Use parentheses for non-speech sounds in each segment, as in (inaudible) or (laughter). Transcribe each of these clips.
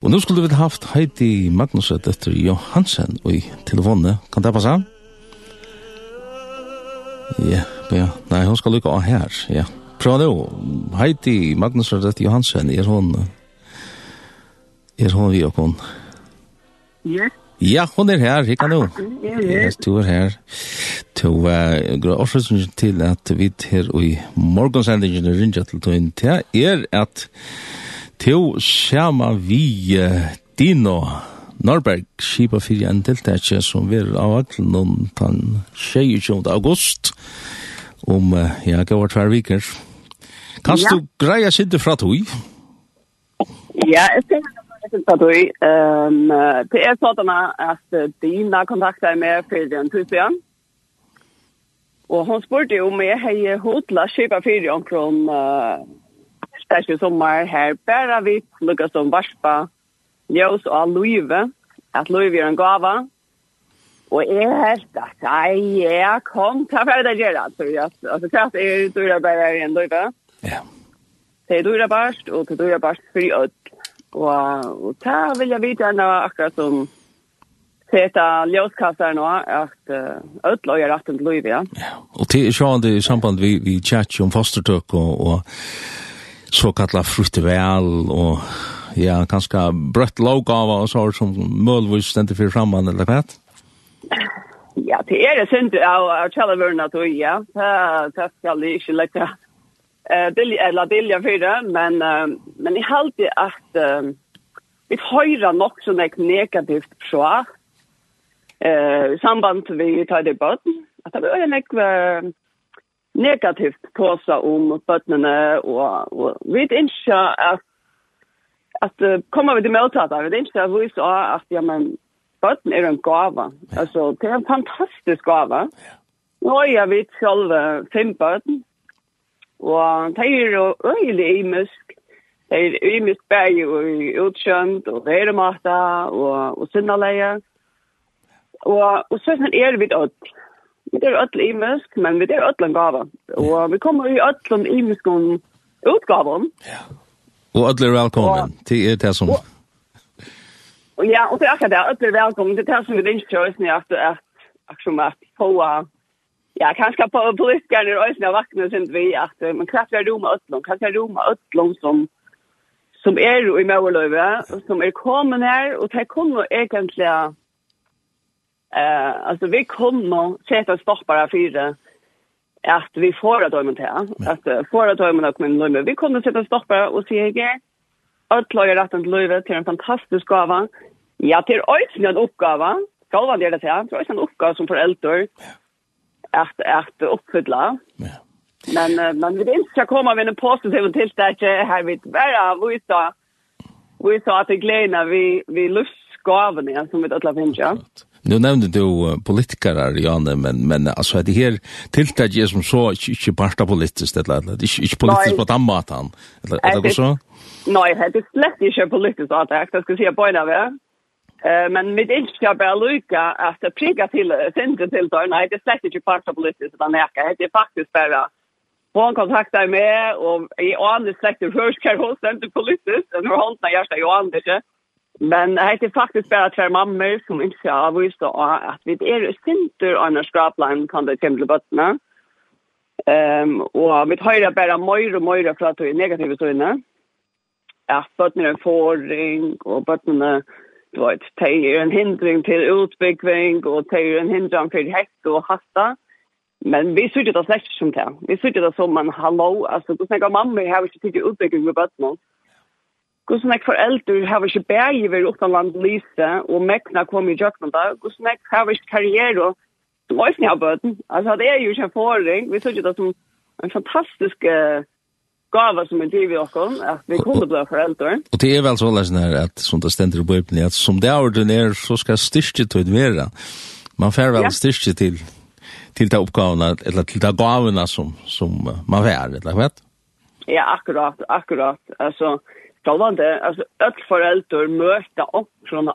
Og nu skulle vi haft Heidi Magnuset etter Johansen i telefonen. Kan det passe? Ja, ja. Nei, hun skal lykke av her, ja. Prøv nå. Heidi Magnuset etter Johansen, er hun... Er hun vi og hun? Ja. Ja, hun er her, ikke nå. Ja, ja. Du er her. To grå årsøsning til at vi her i morgensendingen rinja til tøyen til er at til Sjama vi Dino Norberg, skipa fyrir en deltakje som vil av aklen om den 22. august om, ja, gavar tver viker. Kanst ja. du greia sitte fra tui? Ja, jeg tenker fra du, Um, det er sånn at Dina kontakta med fyrir en tusen. Og hun spurte om jeg hei hodla skipa fyrir omkron uh, fantastisk sommer her. Bare vi pluggar som varspa. ljøs og løyve, at løyve er en gava. Og jeg helt att nei, jeg kom ta för det där Altså, jag alltså klart är du där bare i en løyve. Ja. Det er där barst, og det er där barst fri öd. Og, og ta vil jeg vite enda akkurat som Seta ljóskastar nå, at ødla gjør er den til Luivia. Ja, og til sjående i samband vi, vi tjatt om fostertøk og, og så kallar fruktevel og ja, kanskje brøtt lågava og sår som mølvis stendte fyrir framman, eller hva? Ja, det er det synd av kjellavørna tog, ja. Det skal jeg ikke lette eller bilja det, men, men jeg halte at vi høyra nok sånn negativt fra eh, samband vi tar det bøtten, at det er nek negativt tåsa om bøttene, og, og vi vet ikke at, at uh, kommer vi til møtet vi vet ikke at vi sa at ja, men, bøtten er en gave. Ja. Altså, det er en fantastisk gave. Ja. Nå er jeg vidt selv fem bøtten, og det er jo øyelig imisk. Det er imisk bæg og utkjønt, og det er matet, og, og sinneleie. Og, og så er vi vidt øyelig vi er öll imisk, men vi er öll en gava. Og vi kommer i öll en imisk om utgaven. Ja. Og öll er velkommen til er det som... Og, ja, og det er akkurat det, öll er velkommen til det som vi ikke kjører ned at, at, at, som at få... Ja, kanskje på politikerne og øyne av vaktene synes vi at man kraftig er rom av ötlom, kraftig er rom av ötlom som som er i Møverløyve, som er kommet her, og det kunne egentlig Eh, alltså vi kommer sätta stoppar för det att vi får att döma till att får att döma och men nu vi kommer sätta stoppar och se ge att laga rätt att löva till en fantastisk gåva. Ja, till öjsen en uppgåva. Skal vara det det här. Det är en uppgåva som föräldrar att att uppfylla. Ja. Men men vi vill inte komma med en positiv till det här vi bara vi sa vi sa att det glädna vi vi lust gåvan som vi alla finns. Ja. Nu nevnte du politikere, Janne men men altså, er det her tiltak er som så ikke, ikke parta politisk, eller eller ikke, inte politiskt på den maten eller er eller så. Nei, det er slett ikke politisk at jeg skal si på en av Eh men med inte bare lykke at att prikker til center til det. Nei, det er slett ikke inte bara politiskt utan det er faktisk bare faktiskt bara Hon kontaktar mig och i Anders først hva kan hon sända politiskt. Nu har hon när jag ska ju Anders. Men det är faktisk bare tre mammer som inte ska avvisa at vi er sinter av en skraplan kan det komme til bøttene. Um, og vi høyre bare mer og mer fra at vi er negative søgne. At bøttene er en forring, og bøttene du vet, det er en hindring til utbygging, og det er en hindring til hekk og hasta. Men vi sitter det slett som det. Vi sitter det som en hallo. Altså, du snakker mamma, jeg har ikke tid til utbygging med bøttene. Hvordan jeg foreldre har ikke bæg i utenland lyse, og mekna kom i jøkken da. Hvordan jeg har ikke karriere som også har bøten. Altså, det er jo ikke en forring. Vi synes det som en fantastisk gava som er givet oss, at vi kunne bli foreldre. Og det er vel så lesen her, at som det stender i Bibelen, at som det er ordinær, så skal styrke til være. Man får vel ja. styrke til til de oppgavene, eller til de gavene som, som man får, eller vet? Ja, akkurat, akkurat. Altså, Självande, alltså öll föräldrar möta upp från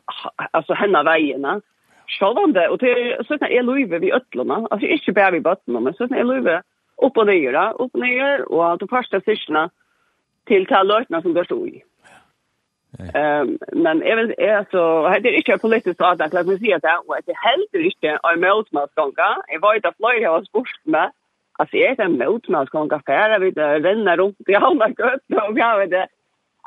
alltså henna vägarna. Självande och det såna är Louise vi öllarna. Alltså inte bara vi botten men såna är Louise upp och ner, upp och ner och att de första syskorna till tallörtna som går stå i. Ehm men även är så hade det inte politiskt att att låt mig säga det och det helt inte är motmatsgånga. Jag var inte flyg har sport med. Alltså är det motmatsgånga färra vi ränner runt i alla gött och jag vet det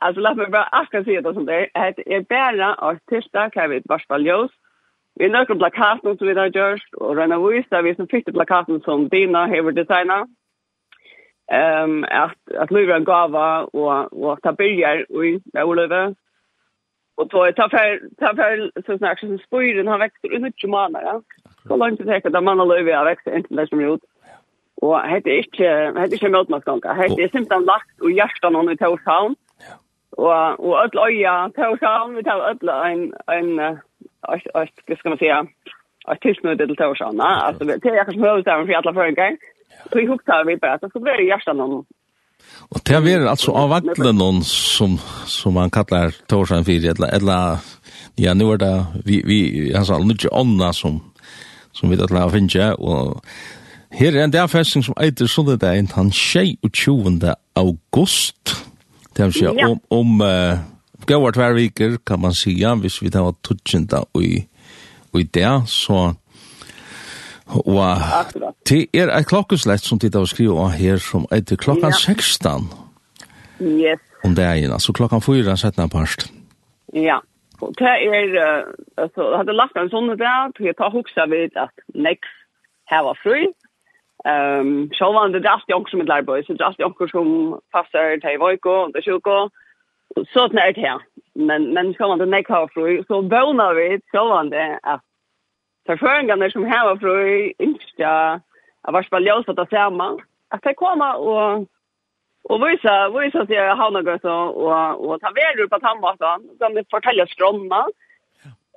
Alltså låt mig bara akkurat säga det som det är. Det är bara att artister kan vi varspå ljus. Vi har några plakater som vi har gjort och rena vissa vi som fick plakaten som Dina har designat. Ehm um, att att lura en gava och och ta bilder i Olöve. Och då ta för ta för så snart som spyr han växer ut i månader. Ja. Så långt det tar att man Luva har växt inte läs som gjort. Och det är inte det är inte motmaskånga. Hade simpelt lagt och hjärtan och nu tar Mm og og öll øya Tórshavn við tar öll ein ein ein vad ska man säga ett tillsnöde till Tórshavn alltså det är kanske mer utan för alla förringar så vi hukta vi bara så ska vi göra någon Och det är alltså av vattnen någon som som man kallar Tórshavn 4, eller eller ja nu är det vi vi alltså nu onna som som vi det la finna. Och Her er en dagfesting som eiter sånne dagen, han 22. august Det vill säga om om uh, går två kan man säga, hvis vi tar tutjenta og i och i där så Wow. Det er et klokkeslett som tid av å skrive her som etter klokkan 16. Yes. Om det er altså klokkan 4 setter jeg parst. Ja. Og det er, altså, jeg hadde lagt en sånn dag, til jeg tar hoksa vidt at nek her var fri, Ehm så var det just jag som ett lärboy så just jag som passar till Vojko och det sjuko så att när det här men men så var det neck half fru så bona vi så var det att för förringarna som här var fru inte jag var spaljos att ta samma att det komma och Och visa, visa att jag har något så, och, och ta väl på på tandbatan. De fortäller strömma.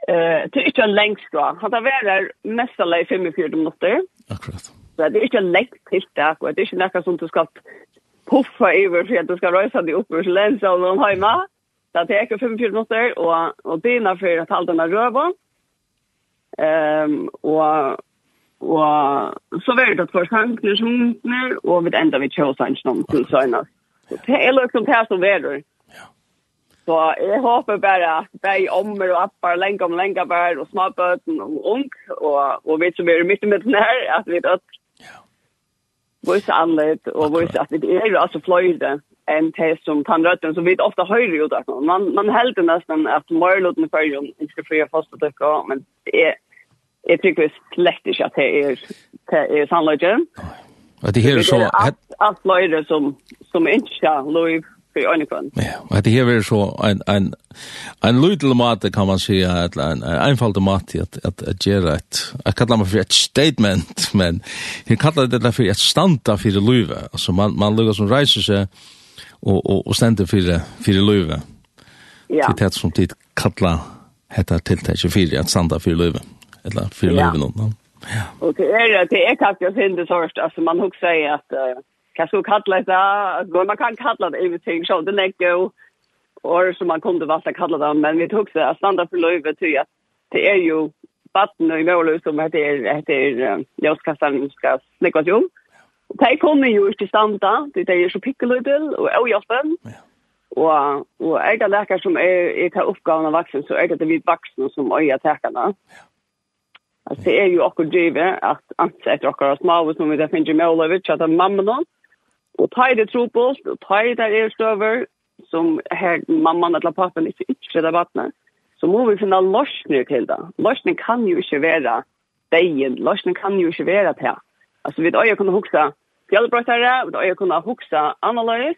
Eh, det är inte en längst då. Han tar väl där nästa 45 minuter. Akkurat så det är inte lätt till det och det är inte något som du ska puffa över för att du ska rösa dig upp ur länsa och någon hemma. Det tar 45 minuter och, och dina för att halda den här röven. Um, och och så var det for sankner som og vi enda vi kjøs han som til søgnet. Det är liksom det som er det. Så jeg håper bare at de ommer og appar, lenge om lenge bare, og småbøten og ung, og, og vi som er midt i midten her, at vi dødt vise anledd og vise at det er altså fløyde en det som tannrøtten, så vi ofte høyre ut av. Man, man helder nesten at Mørloten i Førjum ikke fri av fastadøkka, men det er Jeg tykker slett ikke at det er, det er sannløyde. Og det her så... Det er alt, alt som, som ikke er løyve för ögonen. Ja, och det här är så en en en liten mat kan man säga att en enfald mat att att att göra ett jag kallar man för ett statement (laughs) men jag kallar det därför ett standa för det löva alltså man man lugar som reiser sig och och och ständer för det för det löva. Ja. Det är som tid kalla heter tilltäcke för att standa för löva eller för löva någon. Ja. Och det är det är kanske jag det så alltså man hugger sig att uh, kan så kalla det, man kan kalla det everything, så det lägger år som man kunde vasta kalla det, men vi tog så att stanna för lövet till att det är ju vatten i mål som heter, heter ljuskastan ska släckas ju. Det kommer ju inte stanna det är ju så pickelödel och ojåpen. Ja. Og, og er det leker som er, er til oppgaven av vaksen, så er det vi vaksne som øyer tekene. Ja. Alltså det är ju också drivet att att etter akkur små som vi da finner med å løpe, at mamma noen, Og tar det tro på ta og det er støver, som her mamman eller pappen ikke ikke det vattnet, så må vi finne løsninger til det. Løsning kan jo ikke være deien, løsning kan jo ikke være det. Altså, vi øye kunne huske fjellbrøttere, vi øye kunne huske annerledes,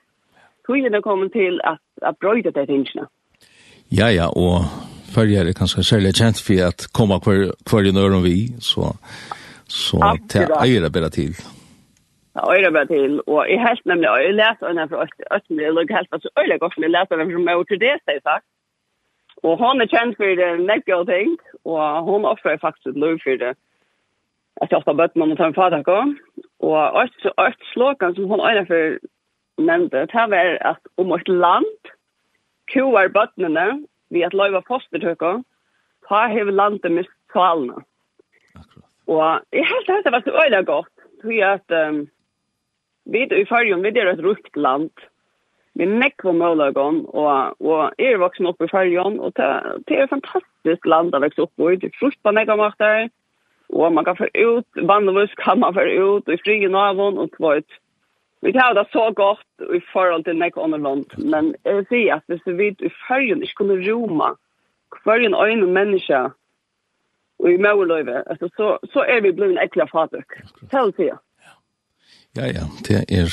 togene kommer til at, at brøyde det tingene. Ja, ja, og følger er kanskje særlig kjent for at komme hver, hver i nøren vi, så, så til eier det bedre til. Ja. Ja, øyre bara till och i helt nemlig, og jeg den för att att det låg helt så öle gott med läsa den från fra meg til det, sier sagt. Och hon är känd för det nekke thing och hon offrar faktiskt faktisk lov för det. Jeg skal ofte bøtte man å ta en fader gå och ett ett slåkan som hon är för nevnte, det här var att om ett land, kuar bötterna vi at løyva fostertøkker, hva hever landet mist kvalna. Og jeg helt det var så øyre godt, tror jeg at... Um, vi i Färjum, vi er et rukt land. Vi nekk nekva målagon og och er voksen opp i Färjum og det, det er ett fantastiskt land å vokse opp i. Det er frukt på nekva og man kan få ut, vanligtvis kan man få ut og i fri navn, og två ut. Vi tar det så godt i forhold til nekk under land. Men jeg vil si at hvis vi i Färjum ikke kunne roma hver en øyne menneske, og i målöver, alltså, så, så er vi blevet en ekle fatøk. Så att säga. Ja, ja, det er...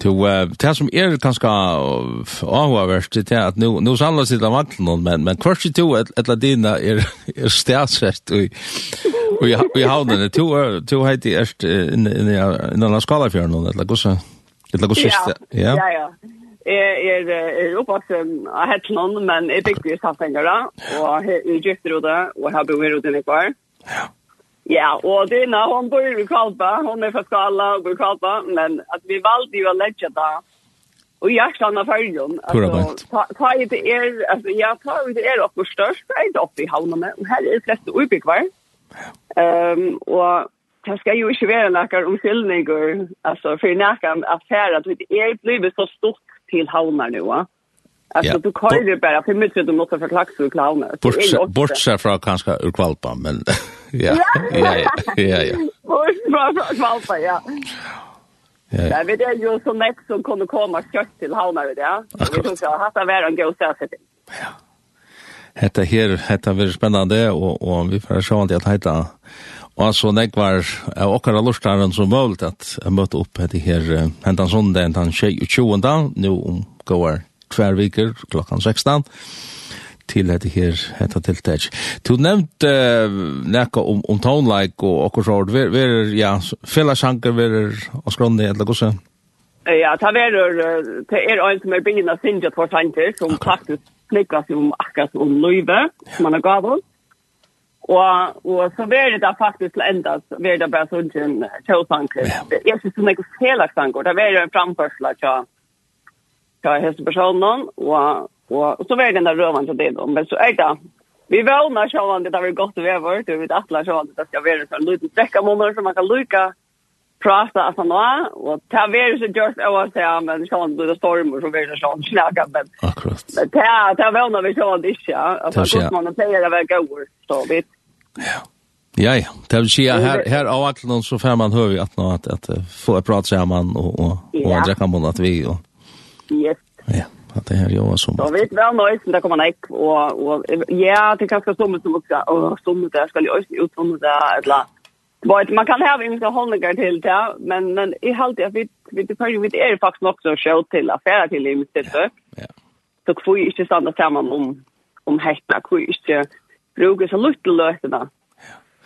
To, uh, det som er ganske avhåverst, det er at nu, nu samlas det av vantlen, men, men kvart i to, et, etla dina er, er stedsett i, i, i havnene. To, to heiti erst innan av skalafjørn, etla gosse, etla gosse, ja, ja, ja. Jeg er, er oppvaksen av Hetland, men jeg bygger i Safengara, og jeg er gifter og jeg har bygget i Rodin i kvar. Ja. Ja, og Dina hon bor i Kalpa, hon er fra Skala og bor i Kalpa, men at vi valgte jo å lägga det Och jag stannar färgen. Alltså, ta, ta i det er, altså, ja, ta i det er oppe størst, det er oppe i havnene, og her er det flesta utbyggvar. Um, og det ska ju inte vara några omkyllningar, alltså, för näkan affär at det er blivet så stort til havnene nå, Ja. Alltså ja. du kör ju bara för mycket du måste förklaxa och klauna. Bortsa från kanske ur kvalpa men (laughs) ja. Ja ja ja. ja. Bortsa från kvalpa ja. Ja. ja. Det är ju så nätt som kunde komma kött till halmar det. Vi tror jag har varit en god sätt. Ja. Hetta her, hetta verður spennandi og og vi fer sjá at heita. Og så nek var av okkara lortaren som målt at jeg møtte opp etter her hentan sondag, hentan 22. nu om gåar tvær viker klokkan 16 til dette her, dette tiltak. Du nevnte uh, nekka om, om tonelike og okkur så, ver, ver, ja, fellesjanker verer og skronni, eller gosse? Ja, det er, det er en som er byggen av sinja for Santer, som faktisk slikkas om akkurat om løyve, som man har gav. Og, og så er det da faktisk til enda, så er det bare sånn til tjøsanker. Jeg synes det er ikke fellesjanker, det er en framførsel av ska hälsa personen och och så vägen där rövan man till det då men så är det Vi vånar så att det har gått över. Du vet att så att det ska vara så en liten sträcka månader som man kan lycka prata alltså han och ta vare så just jag var så men så han storm stormar så vare så snacka men akkurat. men ta ta vånar vi så det inte alltså att man planerar väl går så vet ja Ja, ja. Det vill säga här här av allt någon så får man höra att något att få prata samman och och och dra kan man att vi och Yes. Ja, at det her jo var sommer. Da vet vel nøysen, der kommer han ikke, og, og ja, det kan skal sommer som også. og sommer det skal jo også ut sommer der, eller Vet, man kan ha vissa hållningar till det, men, men i halvt jag vet, vet, vet, vet är det faktiskt också show till affärer till i mitt sätt. Ja. Så får ju inte stanna samman om, om hetta, får ju inte bruka så lite lösningar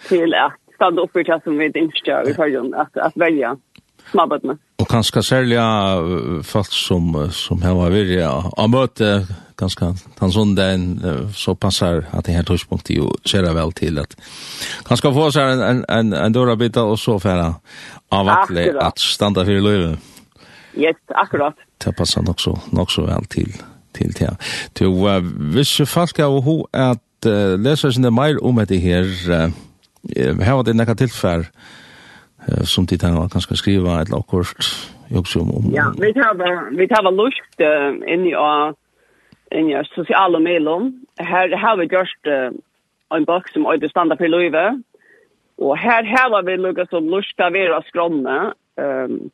till att stanna upp för det som vi inte gör i förrjun, att, att välja. Ja småbøttene. Og kanskje særlig folk som, som har vært ja, av møte, kanskje den søndagen, så passer at det her tørspunktet jo ser vel til at kanskje få seg en, en, en, en døra bit og så fære att at standa for løyve. Yes, akkurat. Det passer nok så, nok så vel til til det. Så uh, hvis folk har ho at uh, leser sine mer om dette her, uh, her var det nekka tilfell, eh, som tittar han kan skriva ett lakkort också om, om Ja, vi har vi har lust uh, in i in i sociala medlem. Här har vi just uh, en box som är standard för Louise. Och här har vi lukka som lust av era skromna. Ehm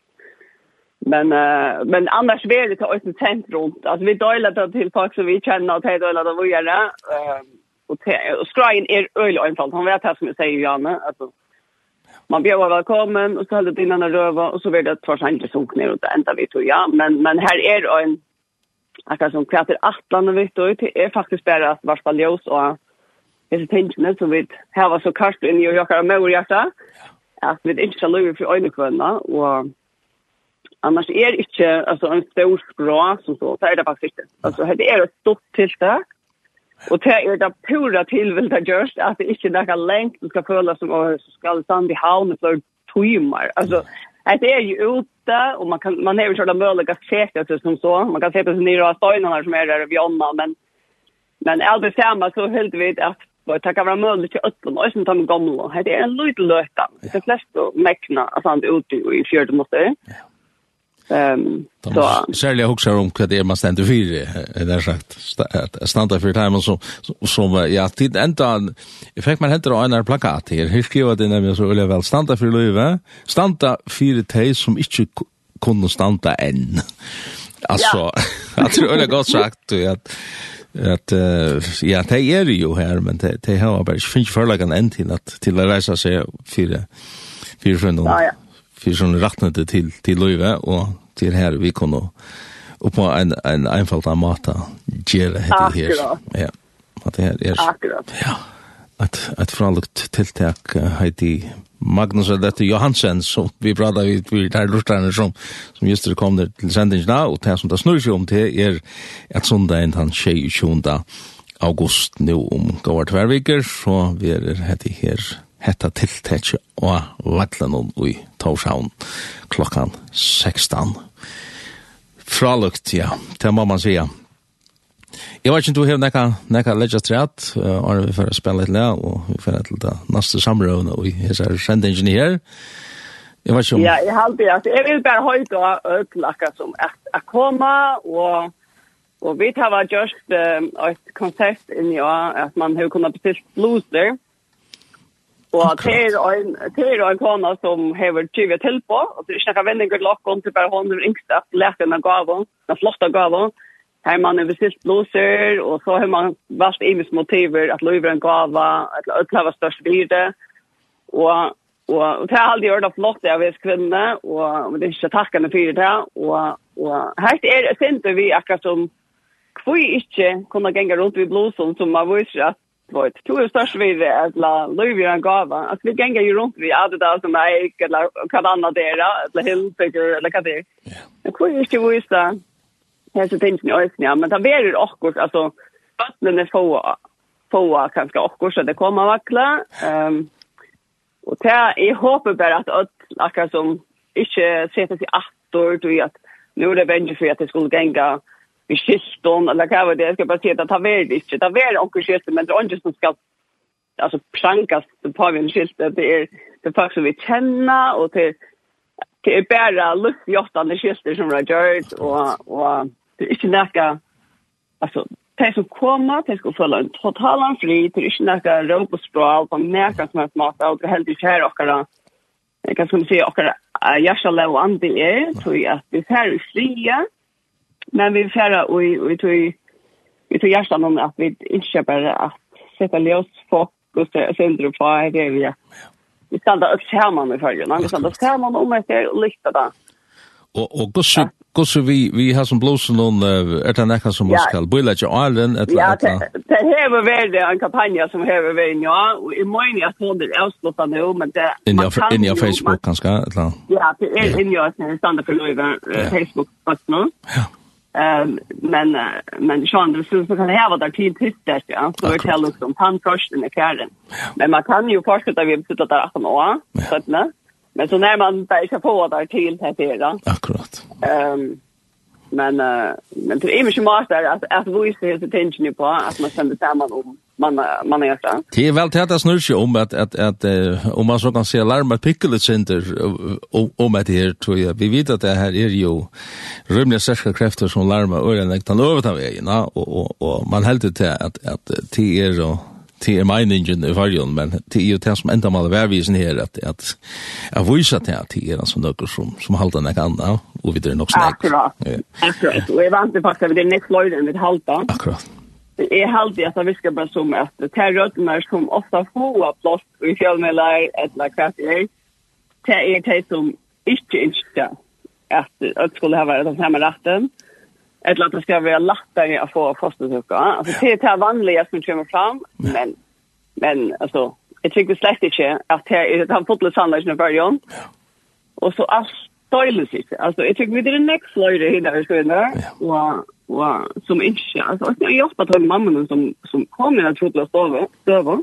Men uh, men annars vill det ta oss ett runt Alltså vi delar det till folk som vi känner och det delar det vi gör det. Ehm och, och är öl och. Han vet det som jag säger Janne alltså man bjöd välkommen och så höll det innan en röva och så blev det två sanker som ner och det enda vi tog ja. Men, men här är en akkurat som kvätter attlan och vitt det är faktiskt bara att varspa ljus och hese tingene som vi har så kast inn i og jakkar med vår hjärta, at vi ikke skal løye for øynekvønene, og annars er ikke altså, en stor bra som så, så er det faktisk ikke. Altså, det er et stort tiltak, Och det är det pura tillvilda görst att det ikke är noe lengt du ska føle som och ska stanna i havn for timmar. Alltså det är jo ute och man kan man er jo sånn mulig å se det som så. Man kan se det som nere av stenarna som är där vid Jonna men men alt det samme så helt vid att det kan vara mulig til øtlen, og som tar med gamle. Det är en liten löta. Det er flest å mekne, altså, ute i fjärde måste. Ehm så särskilt jag huxar om vad det är man ständer för det är sagt standa för timen som som ja tid ända jag fick man hämta en plakat här hur skriver det nämligen så eller väl stanna för löve stanna för det som inte kunde stanna än alltså (laughs) jag (laughs) tror det gott sagt att at uh, ja, det er jo her, men det, det har bare ikke finnes forlagen enn til at til å reise seg fire, fire frønner. Ja, ja för sån rättnade till till Löve och till här vi kunde och på en en enkel mata gela heter det här. Ja. Att det här är Akkurat. Ja. Att att förallt tilltag heter Magnus Adette Johansen som vi pratar vi vi där lustarna som som just det kom där till sändningarna och det som det snurrar sig om till är att söndagen han tjej 20 august nu om går tvärviker så vi är hette här hetta tiltetje og vallan og i Torshavn klokkan 16. Fralukt, ja, det må man sige. Jeg vet ikke om du har nekka, nekka ledja treat, og vi får spille litt lær, og vi får til det neste samrøvende, og jeg ser sendingen her. Jeg vet ikke om... Ja, jeg har alltid, altså, jeg vil bare høyt og økelakka som at koma, og og vi tar var just um, et konsert inni, at man har kunnet bestilt blues der, Og det er en, det en kona som hever 20 til på, og det er ikke noen vendinger til åkken, det bare hånden er yngst at gaven, den flotte gaven. Her man er bestilt loser, og så har man valgt ivis motiver at løyver en gava, at løyver størst byrde. Og, og, og det er aldri gjort det flott av vet kvinne, og det er ikke takkene for det. Og, og her er det senter vi akkurat som, hvor ikke kunne genge rundt i blåsen, som man viser at Lloyd. Du är störst vid det att la Louis en gava. Att vi gänga ju runt vid Adidas där som är eller vad annat det är, eller Hilfiger eller vad det är. Jag kunde inte visa. Jag så tänkte ni ja. men det blir ju också alltså vattnet är få få kanske också så det kommer vackla. Um, och det jag hoppas bara att att akkurat som inte sätter sig attor du att nu är det vänjer för att det skulle gänga i kiston eller hva det er, jeg skal bare si at det er det ikke, det er onker kiston, men det er ikke som skal alltså prankas på vi en skilt det är det folk som vi känner och till det är bara luftjottande skilter som har gjort och, och det är inte näka alltså de som kommer, de ska följa en totalan fri, det är inte näka råk och språl på näka som är smart och det är helt inte här åkara jag kan säga och åkara hjärsta och andel är så att vi är i fria Men vi färra och vi tog vi tog hjärtan om att vi inte bara att sätta ljus fokus och sönder på det vi Vi stannar upp skärmen i färgen. Vi stannar upp skärmen om ett och lyfta det. Och, och gosse, ja. gosse vi, vi har som blåsen någon, är det näkan som man ska börja till Arlen? Ja, det det har varit en kampanj som har varit, ja, och i morgon jag tror det är avslutat nu, men det... In i Facebook kanske, eller? Ja, det är in i jag stannar för Facebook, fast nu. Ja. Um, men men Sean det skulle kunna ha varit till tittar ja. Så det kallas som tandkosten i kärren Men man kan ju fortsätta vi sitter där att nå så att nä. Men så när man börjar få där till här då. Akkurat. Ehm men men det är mycket mer att att vi ser attention på att man sänder samman om man man är så. Det är väl täta snurr om att att att om man så kan se larma pickle center om att det här tror jag. Vi vet att det här är ju rymliga särskilda krafter som larma ören läggt han över vägen och och och man helt det att att det är så til er meningen i varjon, men til er jo det som enda mal värvisen här att att jag visar det att det är som några som som halta den anna, och vi drar nog snakk. Akkurat. Akkurat. Vi vant det faktiskt vid det nästa löjden vid halta. Akkurat. Jeg är halvt att vi ska bara som at det er rötterna som ofta får plats i fjällmällar eller hva det er. det er det som ikke ønsker at det skulle ha vært den samme retten. eller att det ska vara lättare att få fostersucka. Alltså det är det här vanliga som kommer fram men men alltså jag tycker slett inte att det är den fotbollshandlaren i början. Och så allt dåligt sikt. Alltså jag tycker vi det är next flöjde hela vi ska nå. Och och som inte alltså jag har hjälpt att mamman som som kommer att trodde att stå över.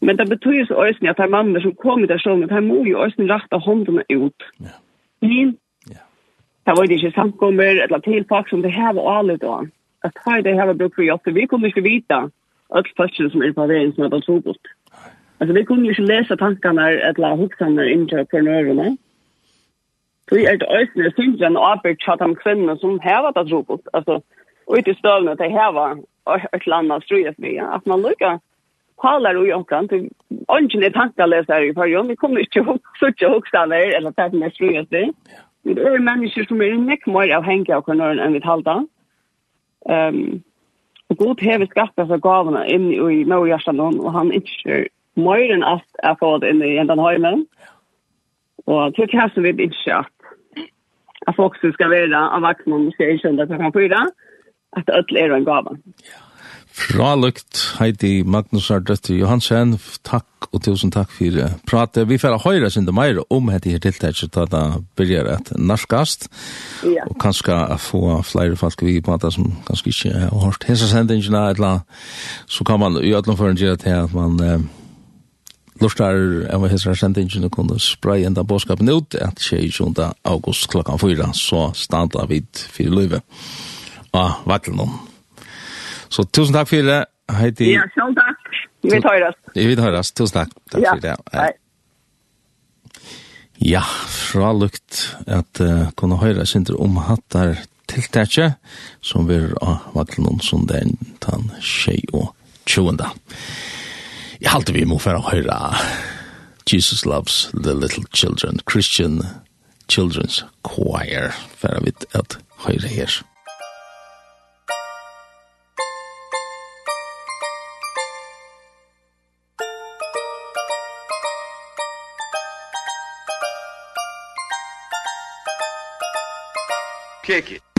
Men det betyder så ösn att mamma som kommer där så med hem må ju ösn rätta handen ut. Ja. Men ja. Det var det ju samkommer eller till pack som det her var alle da. Att ha det her här bruk för hjelp. Vi kunne ikke vite at fastna som er på veien som er på trodde. Altså, vi kunne ju inte läsa tankarna eller huxarna in till entreprenörerna. Mm. Så er det øyne synes en arbeid til de kvinnene som hever det robot. Altså, og ikke støvnet til hever et eller annet strøyet mye. At man lukker taler og jokken til ånden er tankeløsere i forrige. Vi kommer ikke til å sitte hoksene eller ta den strøyet mye. Vi er mennesker som er nekk mer avhengig av hverandre enn vi talte. Um, og god hever skapet seg gavene inn i Møre Gjerstanon, og han ikke mer enn alt er fått inn i enden høymen. Og til hva som vi ikke at att folk ska vara av vakna om sig söndag klockan fyra. Att öll er en gava. Ja. Fralukt Heidi Magnusar Døtter Johansen, takk og tusen takk for pratet. Vi får høyre sin det mer om dette her tiltaket da det begynner et norskast, ja. og kanskje få flere folk vi på det som kanskje ikke har hørt hese sendingene, så kan man i ødelom for en gjøre til at man... Eh, lustar av hessar sendingene kunne spraye enda bådskapen ut at 22. august klokkan 4 så standa vid fyrir løyve av vattelen. Så tusen takk for det. Heidi. Ja, sjøn takk. Vi vil høyrast. Vi vil høyrast. Tusen takk. Takk ja. for det. Hei. Ja, fra lukt at uh, kunne høyra synder om hattar tiltakje som vi er av vattelen som den tan tjei og tjoenda. Jeg halte vi må for å høre Jesus Loves the Little Children, Christian Children's Choir, for å vite at høre her. Kick it.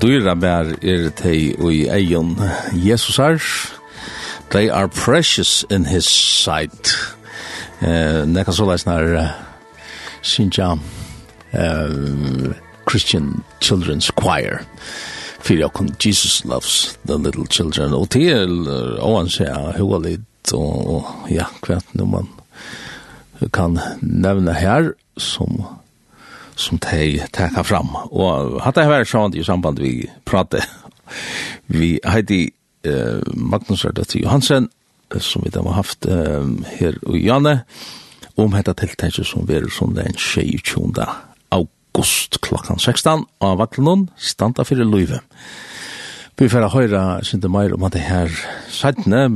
dyra bær er tei ui eion Jesus er. They are precious in his sight. Eh, nekka så leis nær Sinja Christian Children's Choir fyrir okkur Jesus loves the little children og til oan seg hua litt og ja, kvart nu man kan nevne her som som de tar fram. Og hadde det vært sånn i samband vi prater, vi heiti uh, Magnus Rødati Johansen, som vi da har haft eh, her i Janne, om hetta tiltenket som vi er som den 22. august klokkan 16 av Vaklenon, standa fyrir Løyve. Vi får høyra synte meir om at det her sættene,